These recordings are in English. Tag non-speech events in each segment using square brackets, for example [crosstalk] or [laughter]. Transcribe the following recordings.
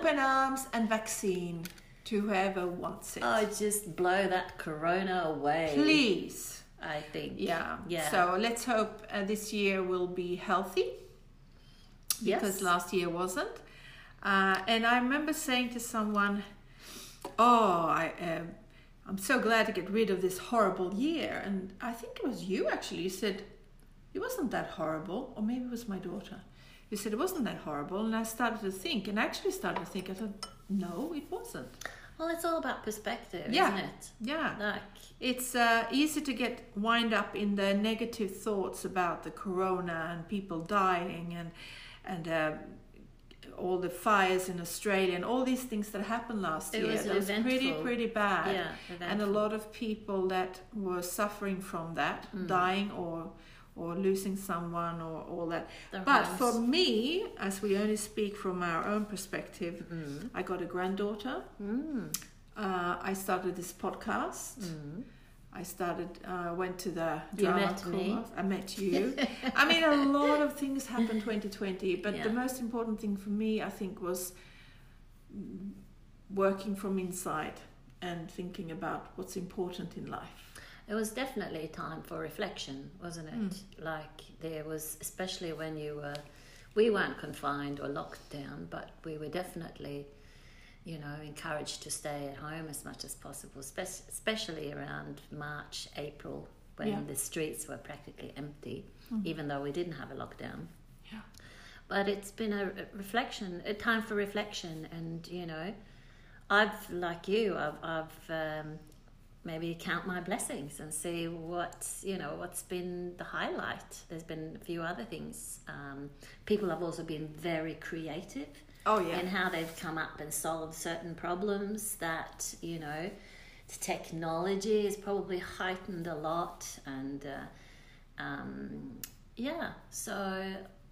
open arms and vaccine to whoever wants it. Oh, just blow that corona away. Please. I think. Yeah. Yeah. So let's hope uh, this year will be healthy because Yes. last year wasn't. Uh, and I remember saying to someone, "Oh, I um, I'm so glad to get rid of this horrible year." And I think it was you actually. You said it wasn't that horrible, or maybe it was my daughter. You said it wasn't that horrible, and I started to think, and I actually started to think. I thought, no, it wasn't. Well, it's all about perspective, Yeah. isn't it? Yeah. Like, It's uh, easy to get wind up in the negative thoughts about the corona and people dying and and uh, all the fires in Australia and all these things that happened last It year. was that was pretty pretty bad. yeah. And a lot of people that were suffering from that, Mm. dying or or losing someone or all that. But for me, as we only speak from our own perspective, Mm. I got a granddaughter. Mm. Uh, I started this podcast. Mm. I started, uh, went to the You drama met me. course. I met [laughs] you. I mean, a lot of things happened 2020, but the most important thing for me, I think, was working from inside and thinking about what's important in life. It was definitely a time for reflection, wasn't it? Mm. Like there was, especially when you were, we weren't confined or locked down, but we were definitely, you know, encouraged to stay at home as much as possible, spec- especially around March, April, when Yeah. the streets were practically empty, Mm. even though we didn't have a lockdown. Yeah. But it's been a a reflection, a time for reflection, and you know, I've like you, I've, I've um, maybe count my blessings and see what's you know what's been the highlight. There's been a few other things. Um, people have also been very creative Oh, yeah. in how they've come up and solved certain problems that you know the technology has probably heightened a lot and uh, um, yeah so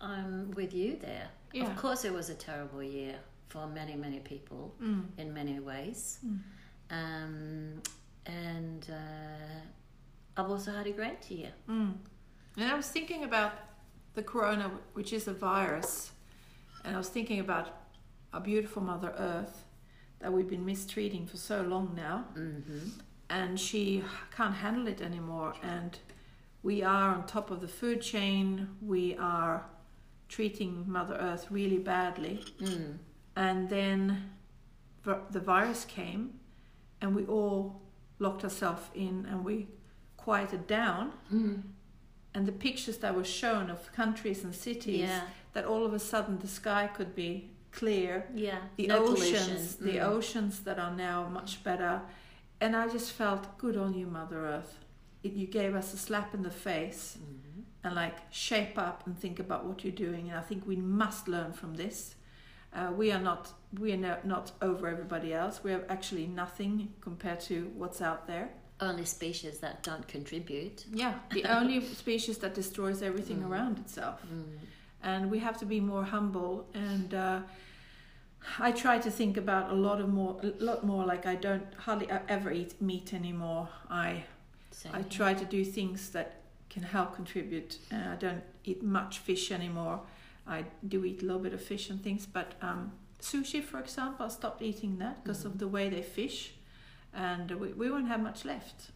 i'm with you there Yeah. of course it was a terrible year for many many people Mm. in many ways Mm. um, and uh, i've also had a great year Mm. And I was thinking about the corona, which is a virus, and I was thinking about our beautiful Mother Earth that we've been mistreating for so long now. hmm and she can't handle it anymore and we are on top of the food chain we are treating mother earth really badly mm. and then the virus came and we all locked herself in and we quieted down Mm. and the pictures that were shown of countries and cities yeah that all of a sudden the sky could be clear yeah the No oceans pollution. the Mm. oceans that are now much better and i just felt good on you mother earth it, you gave us a slap in the face Mhm. and like shape up and think about what you're doing and i think we must learn from this uh, we are not we are no, not over everybody else. We are actually nothing compared to what's out there. Only species that don't contribute. Yeah [laughs] the only species that destroys everything Mm. around itself. Mm. and we have to be more humble and uh, I try to think about a lot of more a lot more like I don't hardly ever eat meat anymore. I Same. I try to do things that can help contribute. Uh, I don't eat much fish anymore I do eat a little bit of fish and things but um, sushi for example I stopped eating that because of Mhm. the way they fish and we, we won't have much left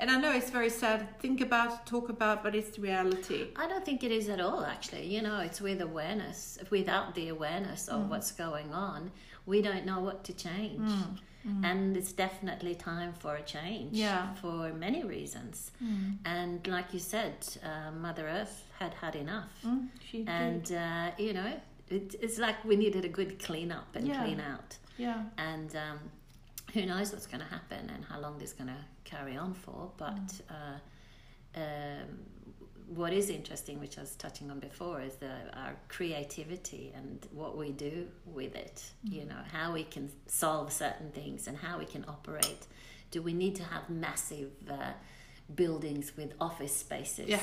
and I know it's very sad to think about talk about but it's the reality I don't think it is at all, actually. You know, it's with awareness. Without the awareness of Mm. what's going on, we don't know what to change. Mm, mm, And it's definitely time for a change Yeah. for many reasons. mm, And like you said, uh, Mother Earth had had enough. mm, she did. And, uh, you know, it, it's like we needed a good clean up and Yeah. clean out. yeah And um, who knows what's going to happen and how long this is going to carry on for. But uh, um, what is interesting, which I was touching on before, is the, our creativity and what we do with it. You know, how we can solve certain things and how we can operate. Do we need to have massive uh, buildings with office spaces? Yeah,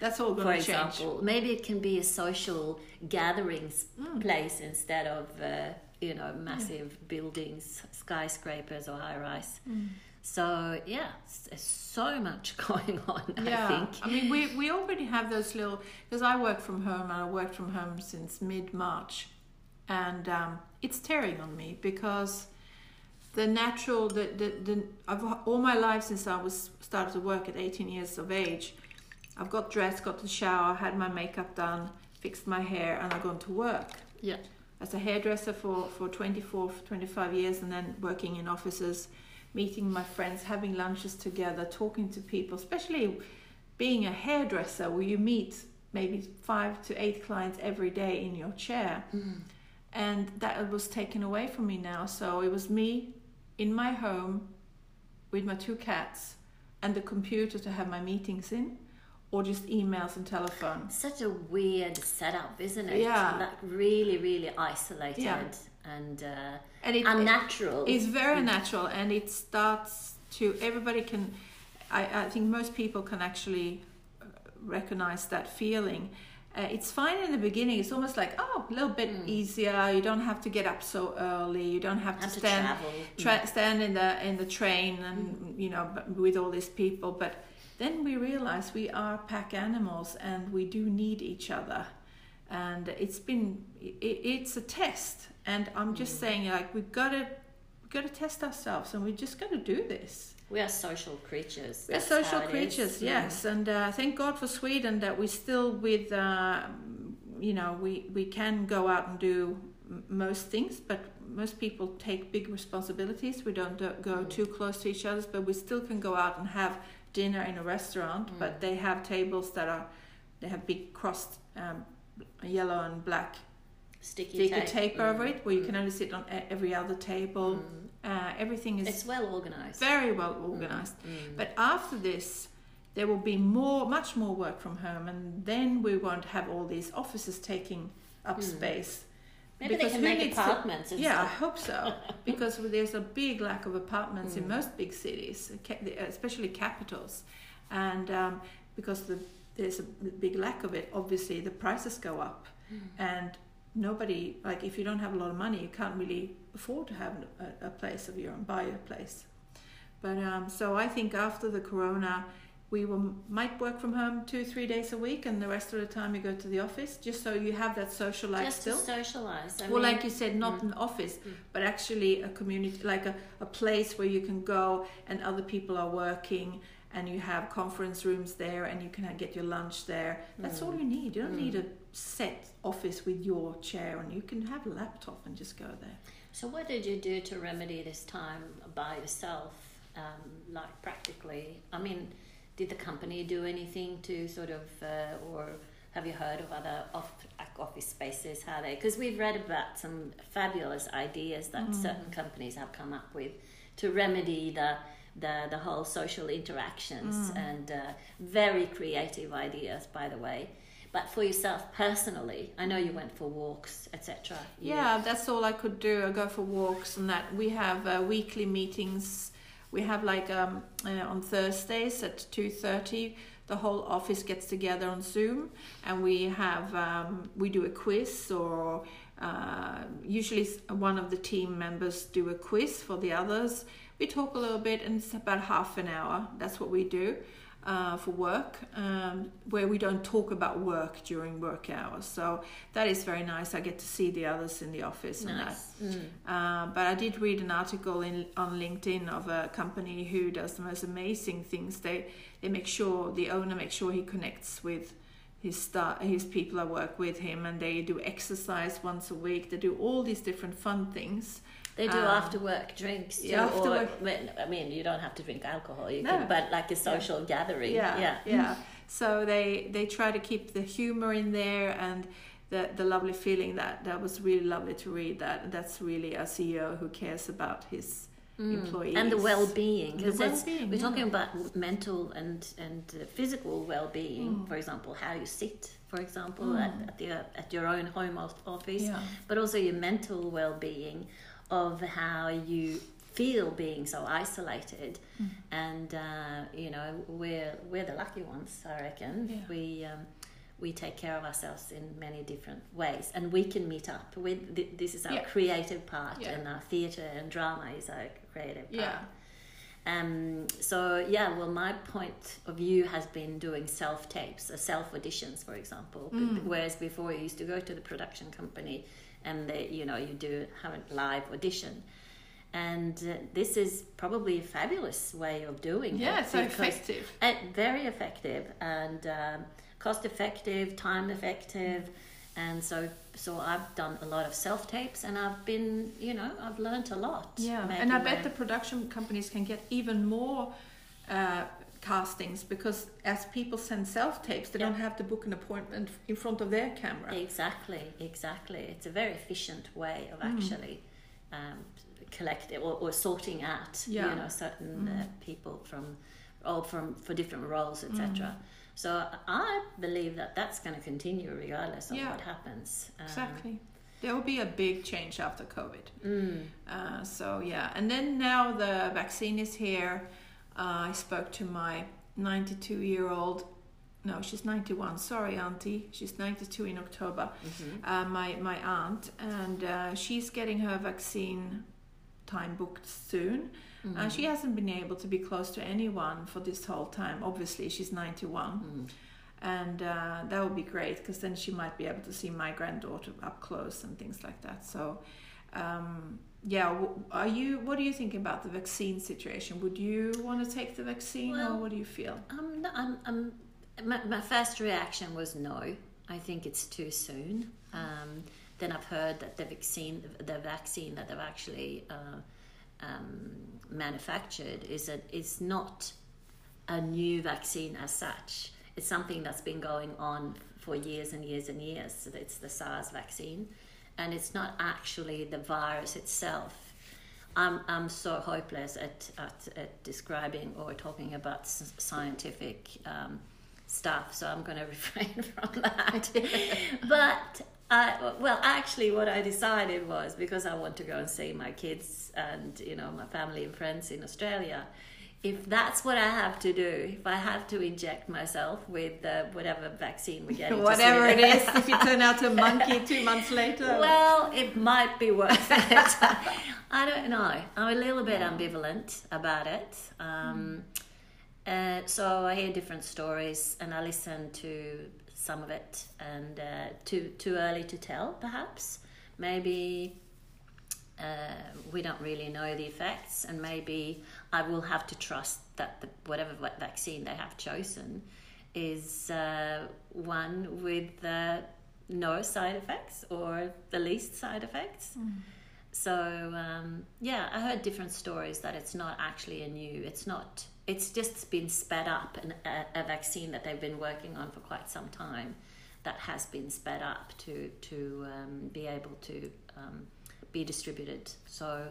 That's all For going to change. example, maybe it can be a social gatherings Mm. place instead of uh, you know massive buildings, skyscrapers or high rise. Mm. So yeah, there's so much [laughs] going on. Yeah, I think. I mean, we, we already have those little because I work from home and I worked from home since mid March, and um, it's tearing on me because the natural the the, the I've all my life since I was started to work at 18 years of age, I've got dressed, got to shower, had my makeup done, fixed my hair, and I've gone to work. Yeah. As a hairdresser for for 24 25 years, and then working in offices meeting my friends, having lunches together, talking to people, especially being a hairdresser where you meet maybe five to eight clients every day in your chair. Mm. And that was taken away from me now. So it was me in my home with my two cats and the computer to have my meetings in, or just emails and telephone. Such a weird setup, isn't it? Yeah. Like really, really isolated Yeah. and uh, And it, unnatural. It's very natural, and it starts to everybody can. I, I think most people can actually uh, recognize that feeling. Uh, it's fine in the beginning. It's almost like oh, a little bit Mm. easier. You don't have to get up so early. You don't have, have to stand tra- stand in the in the train and you know with all these people. But then we realize we are pack animals and we do need each other. And it's been it, it's a test. And I'm just Mm. saying like we've got to we've got to test ourselves and we just got to do this. We are social creatures. We are social creatures, is. yes, and uh, thank God for Sweden that we still with, uh, you know, we we can go out and do m- most things, but most people take big responsibilities. We don't do, go Mm. too close to each other, but we still can go out and have dinner in a restaurant. Mm. But they have tables that are, they have big crossed um, yellow and black Sticky, sticky tape, tape, over Mm. it, where you Mm. can only sit on every other table. Mm. Uh, everything is It's well organized. very well organized. Mm. But after this, there will be more, much more work from home, and then we won't have all these offices taking up Mm. space. Maybe they because can who make needs to- apartments. Yeah, I hope so, [laughs] because there's a big lack of apartments in Mm. most big cities, especially capitals, and um, because the, there's a big lack of it, obviously the prices go up, Mm. and nobody like if you don't have a lot of money, you can't really afford to have a, a place of your own, buy a place. But um, so I think after the corona, we will might work from home two three days a week, and the rest of the time you go to the office, just so you have that social life Just still. to socialize. I well, mean, like you said, not Mm. an office, Mm. but actually a community, like a, a place where you can go and other people are working, and you have conference rooms there, and you can get your lunch there. That's all Mm. you need. You don't Mm. need a set office with your chair, and you can have a laptop and just go there. So, what did you do to remedy this time by yourself? Um, like practically, I mean, did the company do anything to sort of, uh, or have you heard of other off, office spaces? How they? Because we've read about some fabulous ideas that Mm. certain companies have come up with to remedy the the the whole social interactions Mm. and uh, very creative ideas, by the way. But for yourself personally, I know you went for walks, etc. Yeah, that's all I could do. I go for walks and that. We have uh, weekly meetings. We have like um, uh, on Thursdays at two thirty. The whole office gets together on Zoom, and we have um, we do a quiz or uh, usually one of the team members do a quiz for the others. We talk a little bit, and it's about half an hour. That's what we do uh, for work, um, where we don't talk about work during work hours. So that is very nice. I get to see the others in the office and that. Nice. Mm. Uh, but I did read an article in on LinkedIn of a company who does the most amazing things. They they make sure the owner makes sure he connects with his star, his people that work with him, and they do exercise once a week. They do all these different fun things. They do Um, after work drinks too, yeah, after or work. I mean, you don't have to drink alcohol, you No. can, but like a social gathering. Yeah, yeah. yeah. So they they try to keep the humor in there and the the lovely feeling that that was really lovely to read. That that's really a CEO who cares about his Mm. employees and the well-being because well-being, we're yeah. talking about mental and and uh, physical well-being. Mm. For example, how you sit, for example, Mm. at, at your at your own home office, Yeah. but also your mental well-being of how you feel being so isolated Mm. and uh, you know we're we're the lucky ones i reckon Yeah. we um, we take care of ourselves in many different ways, and we can meet up. With this is our Yeah. creative part, Yeah. and our theatre and drama is our creative part. Yeah. Um, so yeah, well, my point of view has been doing self tapes, uh, self auditions, for example. Mm. Whereas before, you used to go to the production company, and they, you know, you do have a live audition. And uh, this is probably a fabulous way of doing Yeah, it. it's so effective. and very effective and um, cost effective, time effective, and so so I've done a lot of self tapes, and I've been, you know, I've learned a lot. Yeah, and I bet the production companies can get even more uh, castings because as people send self tapes, they Yeah. don't have to book an appointment in front of their camera. Exactly, exactly. It's a very efficient way of Mm. actually um, collecting or, or sorting out, Yeah. you know, certain uh, Mm. people from, or from for different roles, etc. Mm. So I believe that that's going to continue regardless of Yeah. what happens. Um, Exactly. There will be a big change after COVID. Mm, Uh, so yeah, and then now the vaccine is here. Uh, I spoke to my 92 year old. No, she's 91. Sorry, auntie. She's 92 in October. mhm. uh, my my aunt, and uh, she's getting her vaccine time booked soon. Mm. And she hasn't been able to be close to anyone for this whole time. Obviously, she's 91, Mm. and uh, that would be great because then she might be able to see my granddaughter up close and things like that. So. Um, yeah, are you? What do you think about the vaccine situation? Would you want to take the vaccine, or what do you feel? I'm, not, I'm, I'm, my, my first reaction was no. I think it's too soon. Um, then I've heard that the vaccine, the vaccine that they've actually uh, um, manufactured, is a, is not a new vaccine as such. It's something that's been going on for years and years and years. So It's the SARS vaccine, and it's not actually the virus itself. I'm, I'm so hopeless at, at, at describing or talking about scientific um, stuff, so I'm going [laughs] to refrain from that. [laughs] but I, well, actually, what I decided was because I want to go and see my kids and you know my family and friends in Australia. If that's what I have to do, if I have to inject myself with uh, whatever vaccine we get, Whatever it is, if you turn out a monkey two [laughs] months later. well, it might be worth it. [laughs] I don't know. I'm a little bit ambivalent about it. Um, uh, so I hear different stories and I listen to some of it, and uh, too too early to tell, perhaps. Maybe uh, we don't really know the effects, and maybe I will have to trust that the, whatever vaccine they have chosen is uh, one with uh, no side effects or the least side effects. So um, yeah, I heard different stories that it's not actually a new. It's not. It's just been sped up, and a, a vaccine that they've been working on for quite some time, that has been sped up to to um, be able to um, be distributed. So,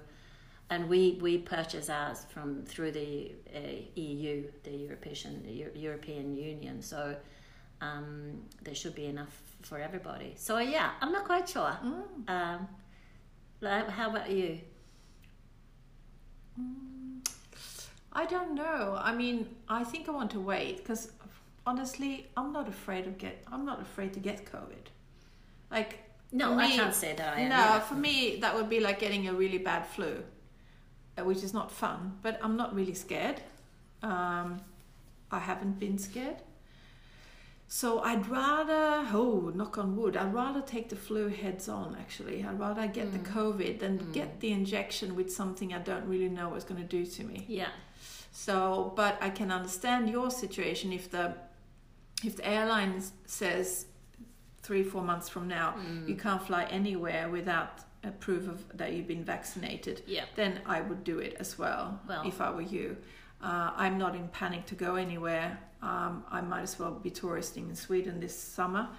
and we we purchase ours from through the uh, EU, the European Eu- European Union. So. Um, there should be enough for everybody. So yeah, I'm not quite sure. Mm. Um, how about you? I don't know. I mean, I think I want to wait because honestly, I'm not afraid of get. I'm not afraid to get COVID. Like No, For I can't say that I no, either. for me that would be like getting a really bad flu, which is not fun. But I'm not really scared. Um, I haven't been scared. So I'd rather, oh, knock on wood, I'd rather take the flu heads on. Actually, I'd rather get the Mm. COVID than Mm. get the injection with something I don't really know what's going to do to me. Yeah. So, but I can understand your situation if the if the airline says three four months from now Mm. you can't fly anywhere without a proof of that you've been vaccinated, Yeah. then I would do it as well, Well- if I were you. Uh, I'm not in panic to go anywhere. Um, I might as well be touristing in Sweden this summer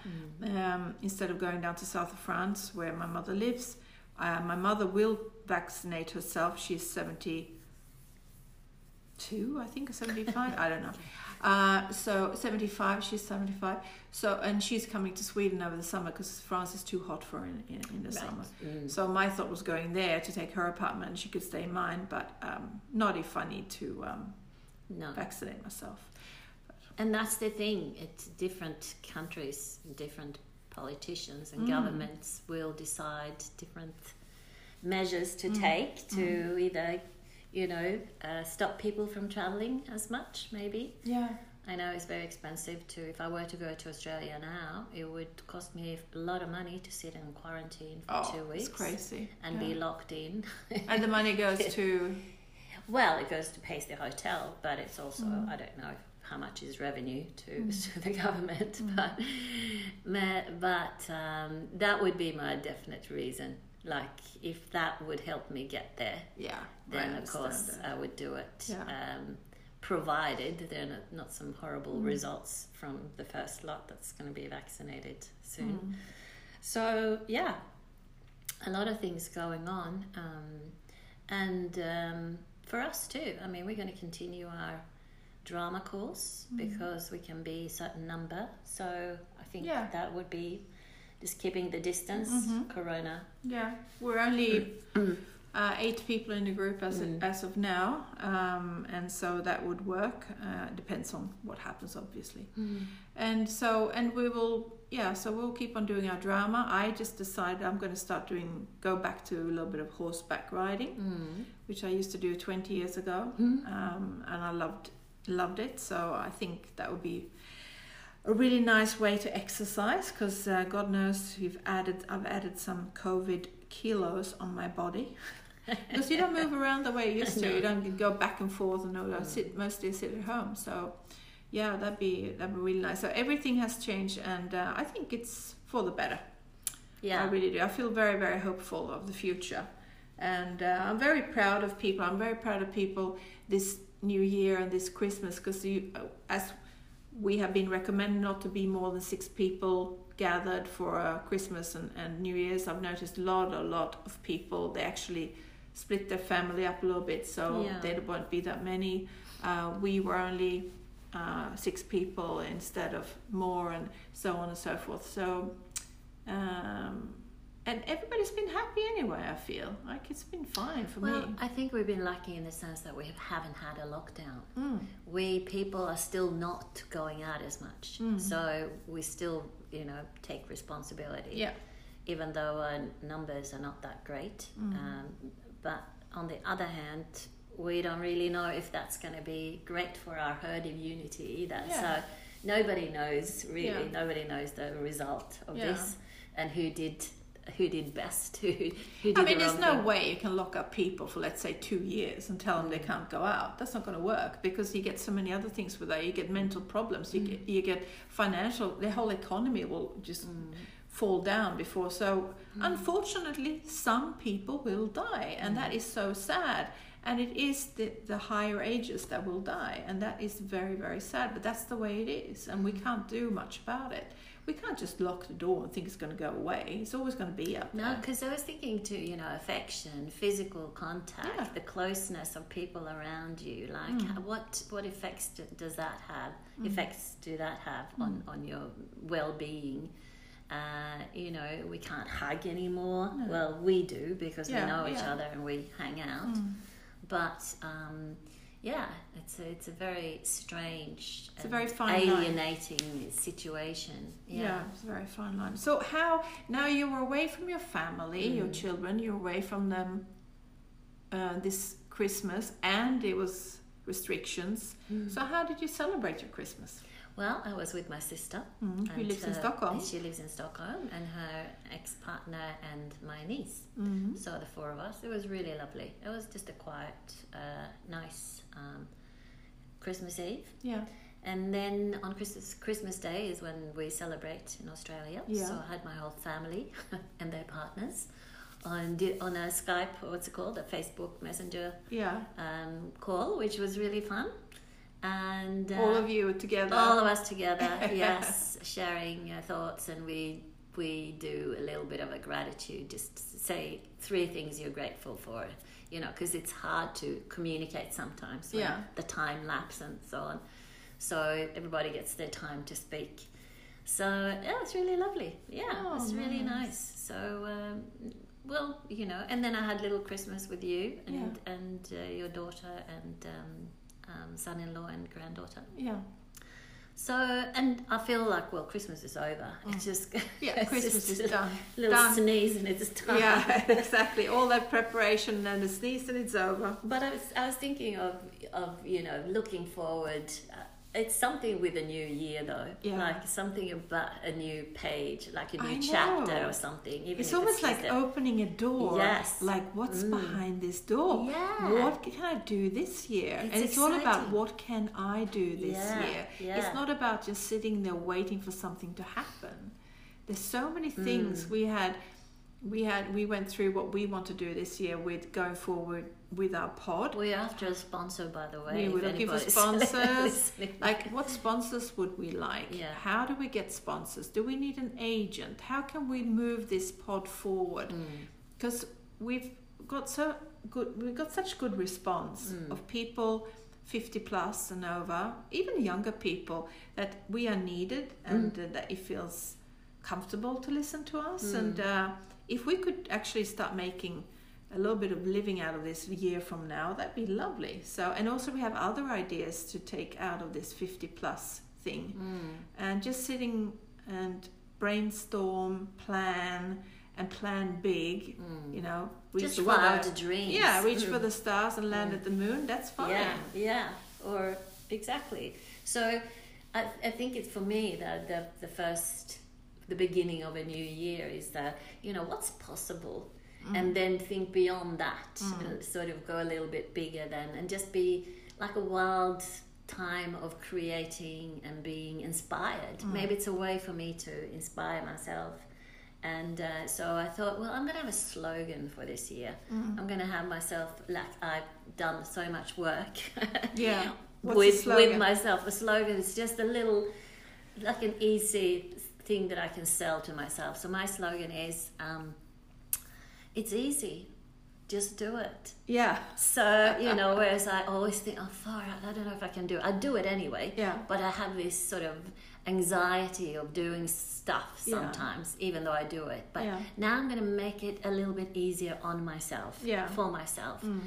Mm. um, instead of going down to south of France where my mother lives. Uh, my mother will vaccinate herself. She's 72, I think, or 75. [laughs] I don't know. Uh, so 75, she's 75. So and she's coming to Sweden over the summer because France is too hot for her in, in, in the Right. summer. Mm. So my thought was going there to take her apartment and she could stay in mine, but um, not if I need to um, no. vaccinate myself. and that's the thing. It's different countries, different politicians and Mm. governments will decide different measures to Mm. take to either, you know, uh, stop people from traveling as much. Maybe Yeah. I know it's very expensive to. If I were to go to Australia now, it would cost me a lot of money to sit in quarantine for Oh, two weeks it's crazy. and Yeah. be locked in. [laughs] and the money goes to [laughs] Well, it goes to pay the hotel, but it's also Mm. I don't know how much is revenue to, [laughs] to the government, Mm. but but um, that would be my definite reason. Like if that would help me get there, yeah. then of course that. I would do it. Yeah. Um, provided there are not, not some horrible Mm. results from the first lot that's going to be vaccinated soon. Mm. So yeah, a lot of things going on, um, and um, for us too. I mean, we're going to continue our drama course Mhm. because we can be a certain number. So I think Yeah. that would be just keeping the distance. Mhm. Corona. Yeah, we're only uh, eight people in the group as Mm. as of now, um, and so that would work. Uh, depends on what happens, obviously. And so, and we will, yeah. So we'll keep on doing our drama. I just decided I'm going to start doing, go back to a little bit of horseback riding, Mm. which I used to do 20 years ago, Mm. um, and I loved loved it. So I think that would be a really nice way to exercise because uh, God knows you've added I've added some COVID kilos on my body [laughs] because you don't move around the way you used to. You don't go back and forth and all. I sit mostly sit at home. So yeah, that'd be that'd be really nice. So everything has changed, and uh, I think it's for the better. Yeah. I really do. I feel very, very hopeful of the future. And uh, I'm very proud of people. I'm very proud of people this New Year and this Christmas because you as we have been recommended not to be more than six people gathered for uh, Christmas and, and New Year's, I've noticed a lot, a lot of people, they actually split their family up a little bit so Yeah. there won't be that many. Uh, we were only uh, six people instead of more and so on and so forth. So um, and everybody's been happy anyway. I feel like it's been fine for Well, me. I think we've been lucky in the sense that we haven't had a lockdown. Mm. We people are still not going out as much, Mm. so we still, you know, take responsibility. Yeah. Even though our numbers are not that great, Mm. um, but on the other hand, we don't really know if that's going to be great for our herd immunity either. Yeah. So nobody knows really. Yeah. Nobody knows the result of Yeah. this and who did who did best. Who who did I the mean, there's no thing. way you can lock up people for let's say two years and tell them they can't go out. That's not going to work because you get so many other things with that. You get mental problems. You Mm. get you get financial. The whole economy will just Mm. fall down before. So Mm. unfortunately, some people will die, and that Mm. is so sad. And it is the, the higher ages that will die, and that is very, very sad. But that's the way it is, and we Mm. can't do much about it. We can't just lock the door and think it's going to go away. It's always going to be up No, because I was thinking too, you know, affection, physical contact, Yeah. the closeness of people around you. Like, Mm. what what effects do, does that have? Mm. Effects do that have on on your well being? Uh, you know, we can't hug anymore. No. Well, we do because Yeah, we know each yeah. other and we hang out. Mm. But um, yeah, it's a, it's a very strange, It's a very fine line. alienating situation. Yeah. Yeah. it's a very fine line. So how now you were away from your family, your Mm. children, you were away from them uh, this Christmas, and it was restrictions. Mm. So how did you celebrate your Christmas? Well, I was with my sister. Mm. Who lives in uh, Stockholm? She lives in Stockholm, and her ex-partner and my niece. Mm. So the four of us. It was really lovely. It was just a quiet, uh, nice um, Christmas Eve, Yeah. and then on Christmas Christmas Day is when we celebrate in Australia. Yeah. So I had my whole family [laughs] and their partners on on a Skype, what's it called, a Facebook Messenger Yeah. um, call, which was really fun. And uh, All of you together. all of us together, [laughs] yes, sharing uh, thoughts, and we we do a little bit of a gratitude. Just say three things you're grateful for, you know, because it's hard to communicate sometimes. Yeah. The time lapse and so on. So everybody gets their time to speak. So yeah, it's really lovely. Yeah, Oh, it's really nice. nice. So. Um, well, you know, and then I had little Christmas with you and and uh, your daughter and um, um, son-in-law and granddaughter. yeah. So, and I feel like, well, Christmas is over. It's just [laughs] Yeah, it's Christmas just is a done. Little Done. sneeze and it's time. Yeah, [laughs] exactly. All that preparation and the sneeze and it's over. But I was, I was thinking of, of you know, looking forward. Uh, It's something with a new year, though. Yeah. Like something about a new page, like a new chapter or something. Even It's almost just like a- opening a door. Yes. Like what's Mm. behind this door? Yeah. What can I do this year? It's and it's all about what can I do this Yeah, year. yeah. It's not about just sitting there waiting for something to happen. There's so many things Mm. we had we had we went through what we want to do this year with going forward with our pod. We're after a sponsor, by the way. We were looking for sponsors. Like, what [laughs] sponsors would we like? Yeah. How do we get sponsors? Do we need an agent? How can we move this pod forward? Mm. Because we've got so good, we've got such good response Mm. of people 50 plus and over, even younger people, that we are needed and Mm. uh, that it feels comfortable to listen to us. Mm. And uh, if we could actually start making a little bit of living out of this year from now, that'd be lovely. So, and also we have other ideas to take out of this 50 plus thing Mm. and just sitting and brainstorm, plan, and plan big. Mm. You know, reach Just for the dreams. yeah, reach Mm. for the [laughs] stars and land at the moon. That's fine. Yeah, yeah, or exactly. So I, I think it's for me that the, the first, the beginning of a new year is that, you know, what's possible? And then think beyond that, Mm. and sort of go a little bit bigger then, and just be like a wild time of creating and being inspired. Mm. Maybe it's a way for me to inspire myself. And uh, so I thought, well, I'm going to have a slogan for this year. Mm. I'm going to have myself, like I've done so much work [laughs] Yeah. What's with, with myself. A slogan is just a little, like an easy thing that I can sell to myself. So my slogan is, um, it's easy, just do it. Yeah. So, you know, whereas I always think, oh, far out, I don't know if I can do it. I do it anyway. Yeah. But I have this sort of anxiety of doing stuff Yeah. sometimes, even though I do it. But Yeah. now I'm going to make it a little bit easier on myself, Yeah. for myself. Mm.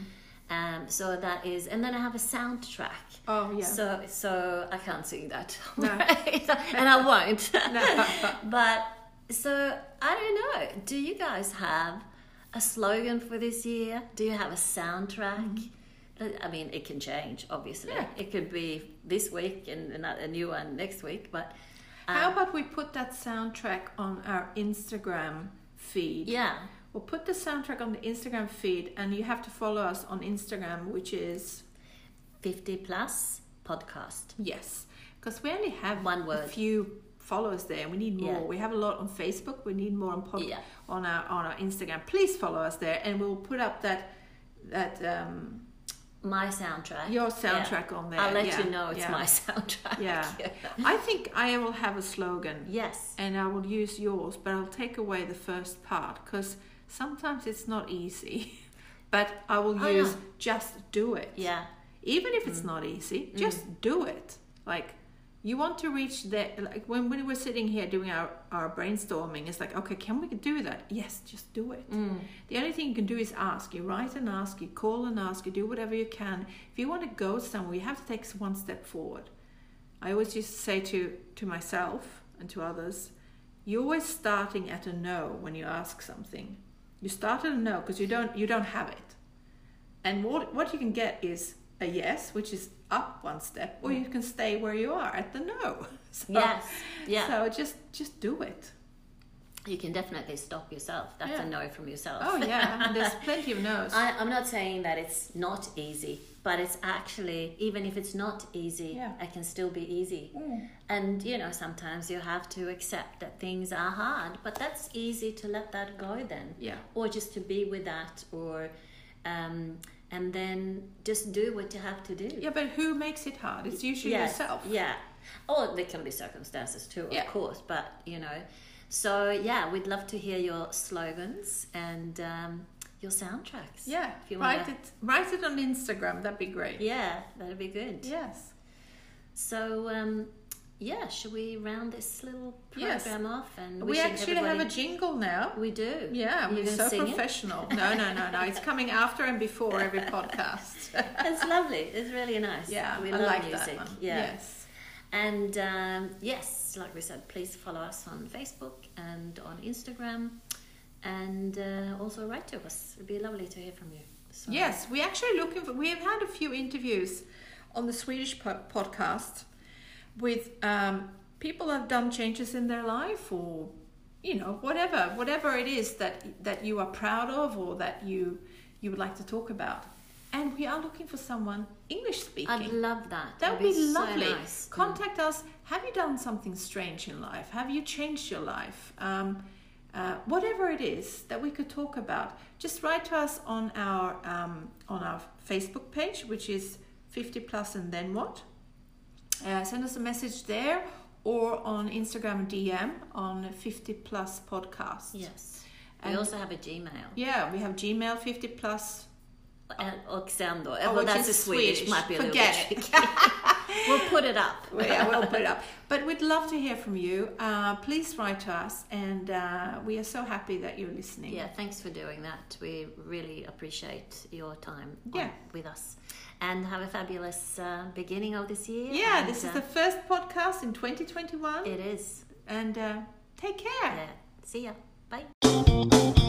Um, so that is, and then I have a soundtrack. Oh yeah. So, so I can't sing that, [laughs] No. and I won't. [laughs] No. [laughs] but so I don't know. Do you guys have a slogan for this year? Do you have a soundtrack? I mean, it can change. Obviously, Mm-hmm. Yeah. it could be this week and a new one next week. But um, How about we put that soundtrack on our Instagram feed? yeah, We'll put the soundtrack on the Instagram feed, and you have to follow us on Instagram, which is fifty plus podcast. yes, because we only have One a word. few followers there. We need more. Yeah. We have a lot on Facebook. We need more on pod- Yeah. on our on our Instagram. Please follow us there, and we'll put up that that um, My soundtrack. your soundtrack on there. I'll let Yeah, you know it's yeah. my [laughs] soundtrack. Yeah. [laughs] I think I will have a slogan. yes. and I will use yours, but I'll take away the first part because sometimes it's not easy. [laughs] but I will Oh, use yeah. just do it. Yeah. Even if it's not easy, just do it. Like you want to reach that like when, when we're sitting here doing our, our brainstorming, it's like, okay, can we do that? Yes, just do it. Mm. The only thing you can do is ask. You write and ask, you call and ask, you do whatever you can. If you want to go somewhere, you have to take one step forward. I always used to say to, to myself and to others, you're always starting at a no when you ask something. You start at a no because you don't you don't have it. And what what you can get is a yes, which is up one step, or mm. you can stay where you are at the no. [laughs] So, Yes. Yeah. So just just do it. You can definitely stop yourself. That's Yeah. a no from yourself. Oh yeah, [laughs] and there's plenty of no's. I, I'm not saying that it's not easy, but it's actually, even if it's not easy, Yeah. it can still be easy. Mm. And you know, sometimes you have to accept that things are hard, but that's easy to let that go then. Yeah. Or just to be with that, or, um, and then just do what you have to do. Yeah, but who makes it hard? It's usually Yes, yourself. Yeah. Or there can be circumstances too, of Yeah. course, but you know. So yeah, we'd love to hear your slogans and um, your soundtracks. Yeah. If you write wanna- it write it on Instagram, that'd be great. Yeah, that'd be good. Yes. So um, yeah, should we round this little Yes. program off and We actually have a jingle now. We do. Yeah, we're so sing it? professional. No, no, no, no. It's coming after and before every podcast. [laughs] It's lovely. It's really nice. yeah, we I love like music. that one. Yeah. Yes. And um, yes, like we said, please follow us on Facebook and on Instagram, and uh, also write to us. It'd be lovely to hear from you. So, Yes, we're actually looking for. We have had a few interviews on the Swedish po- podcast with um, people that have done changes in their life, or you know, whatever, whatever it is that that you are proud of, or that you you would like to talk about. And we are looking for someone English speaking. I'd love that. That would be so lovely. nice. Mm. Contact us. Have you done something strange in life? Have you changed your life? Um, uh, whatever it is that we could talk about, just write to us on our um, on our Facebook page, which is 50 plus and then what. Uh, send us a message there or on Instagram DM on 50 plus podcast. Yes. We And- also have a Gmail. Yeah, we have Gmail 50 plus. And, och sen då, Oh, well that's a Swedish, Swedish. might be a little Forget bit it. tricky. [laughs] we'll put it up. Well, yeah, we'll put it up. But we'd love to hear from you. Uh, please write to us, and uh, we are so happy that you're listening. Yeah, thanks for doing that. We really appreciate your time on- Yeah. with us. And have a fabulous uh, beginning of this year. Yeah, and, this is uh, the first podcast in 2021, It is. and uh, take care. Yeah. See ya.